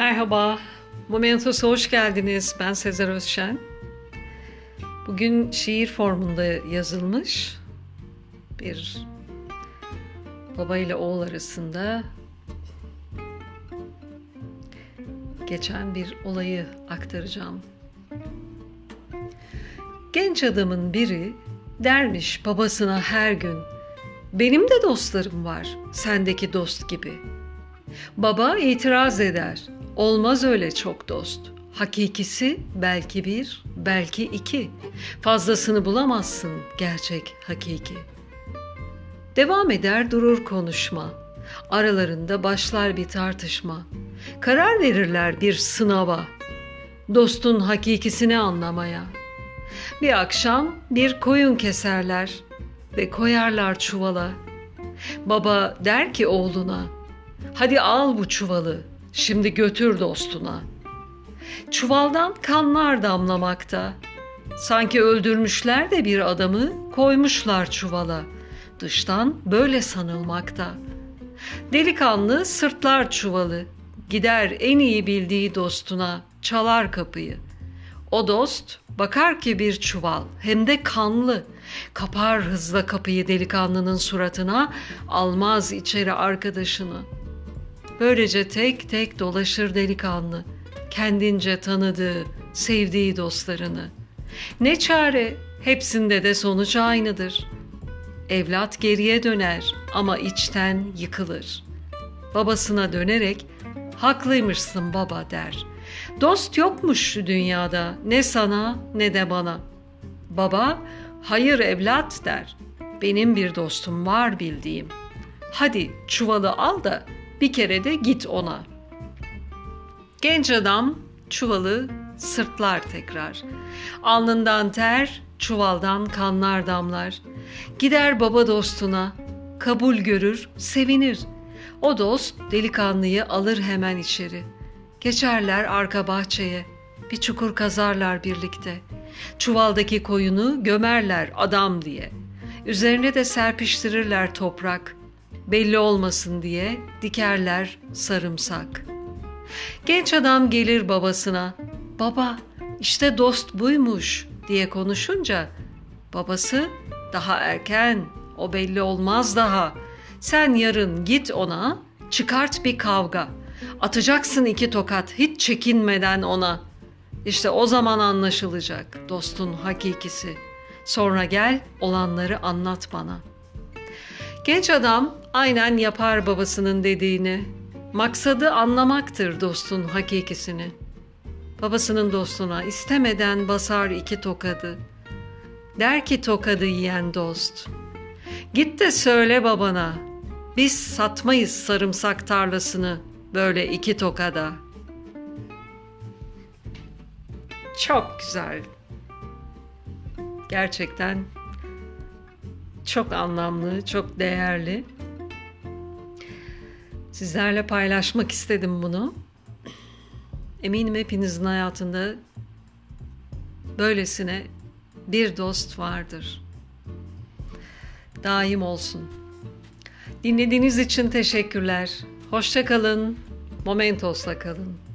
Merhaba, Momentos'a hoş geldiniz. Ben Sezer Özşen. Bugün şiir formunda yazılmış bir baba ile oğul arasında geçen bir olayı aktaracağım. Genç adamın biri dermiş babasına her gün benim de dostlarım var sendeki dost gibi. Baba itiraz eder. Olmaz öyle çok dost. Hakikisi belki bir, belki iki. Fazlasını bulamazsın gerçek hakiki. Devam eder durur konuşma. Aralarında başlar bir tartışma. Karar verirler bir sınava. Dostun hakikisini anlamaya. Bir akşam bir koyun keserler ve koyarlar çuvala. Baba der ki oğluna, hadi al bu çuvalı, şimdi götür dostuna. Çuvaldan kanlar damlamakta. Sanki öldürmüşler de bir adamı koymuşlar çuvala. Dıştan böyle sanılmakta. Delikanlı sırtlar çuvalı. Gider en iyi bildiği dostuna, çalar kapıyı. O dost bakar ki bir çuval hem de kanlı. Kapar hızla kapıyı delikanlının suratına, almaz içeri arkadaşını. Böylece tek tek dolaşır delikanlı, kendince tanıdığı, sevdiği dostlarını. Ne çare, hepsinde de sonuç aynıdır. Evlat geriye döner ama içten yıkılır. Babasına dönerek, haklıymışsın baba der. Dost yokmuş dünyada, ne sana ne de bana. Baba, hayır evlat der. Benim bir dostum var bildiğim. Hadi çuvalı al da bir kere de git ona. Genç adam çuvalı sırtlar tekrar. Alnından ter, çuvaldan kanlar damlar. Gider baba dostuna, kabul görür, sevinir. O dost delikanlıyı alır hemen içeri. Geçerler arka bahçeye. Bir çukur kazarlar birlikte. Çuvaldaki koyunu gömerler adam diye. Üzerine de serpiştirirler toprak belli olmasın diye dikerler sarımsak. Genç adam gelir babasına. Baba işte dost buymuş diye konuşunca babası daha erken o belli olmaz daha. Sen yarın git ona çıkart bir kavga. Atacaksın iki tokat hiç çekinmeden ona. İşte o zaman anlaşılacak dostun hakikisi. Sonra gel olanları anlat bana.'' Genç adam aynen yapar babasının dediğini. Maksadı anlamaktır dostun hakikisini. Babasının dostuna istemeden basar iki tokadı. Der ki tokadı yiyen dost. Git de söyle babana. Biz satmayız sarımsak tarlasını böyle iki tokada. Çok güzel. Gerçekten çok anlamlı, çok değerli. Sizlerle paylaşmak istedim bunu. Eminim hepinizin hayatında böylesine bir dost vardır. Daim olsun. Dinlediğiniz için teşekkürler. Hoşça kalın. Momentos'la kalın.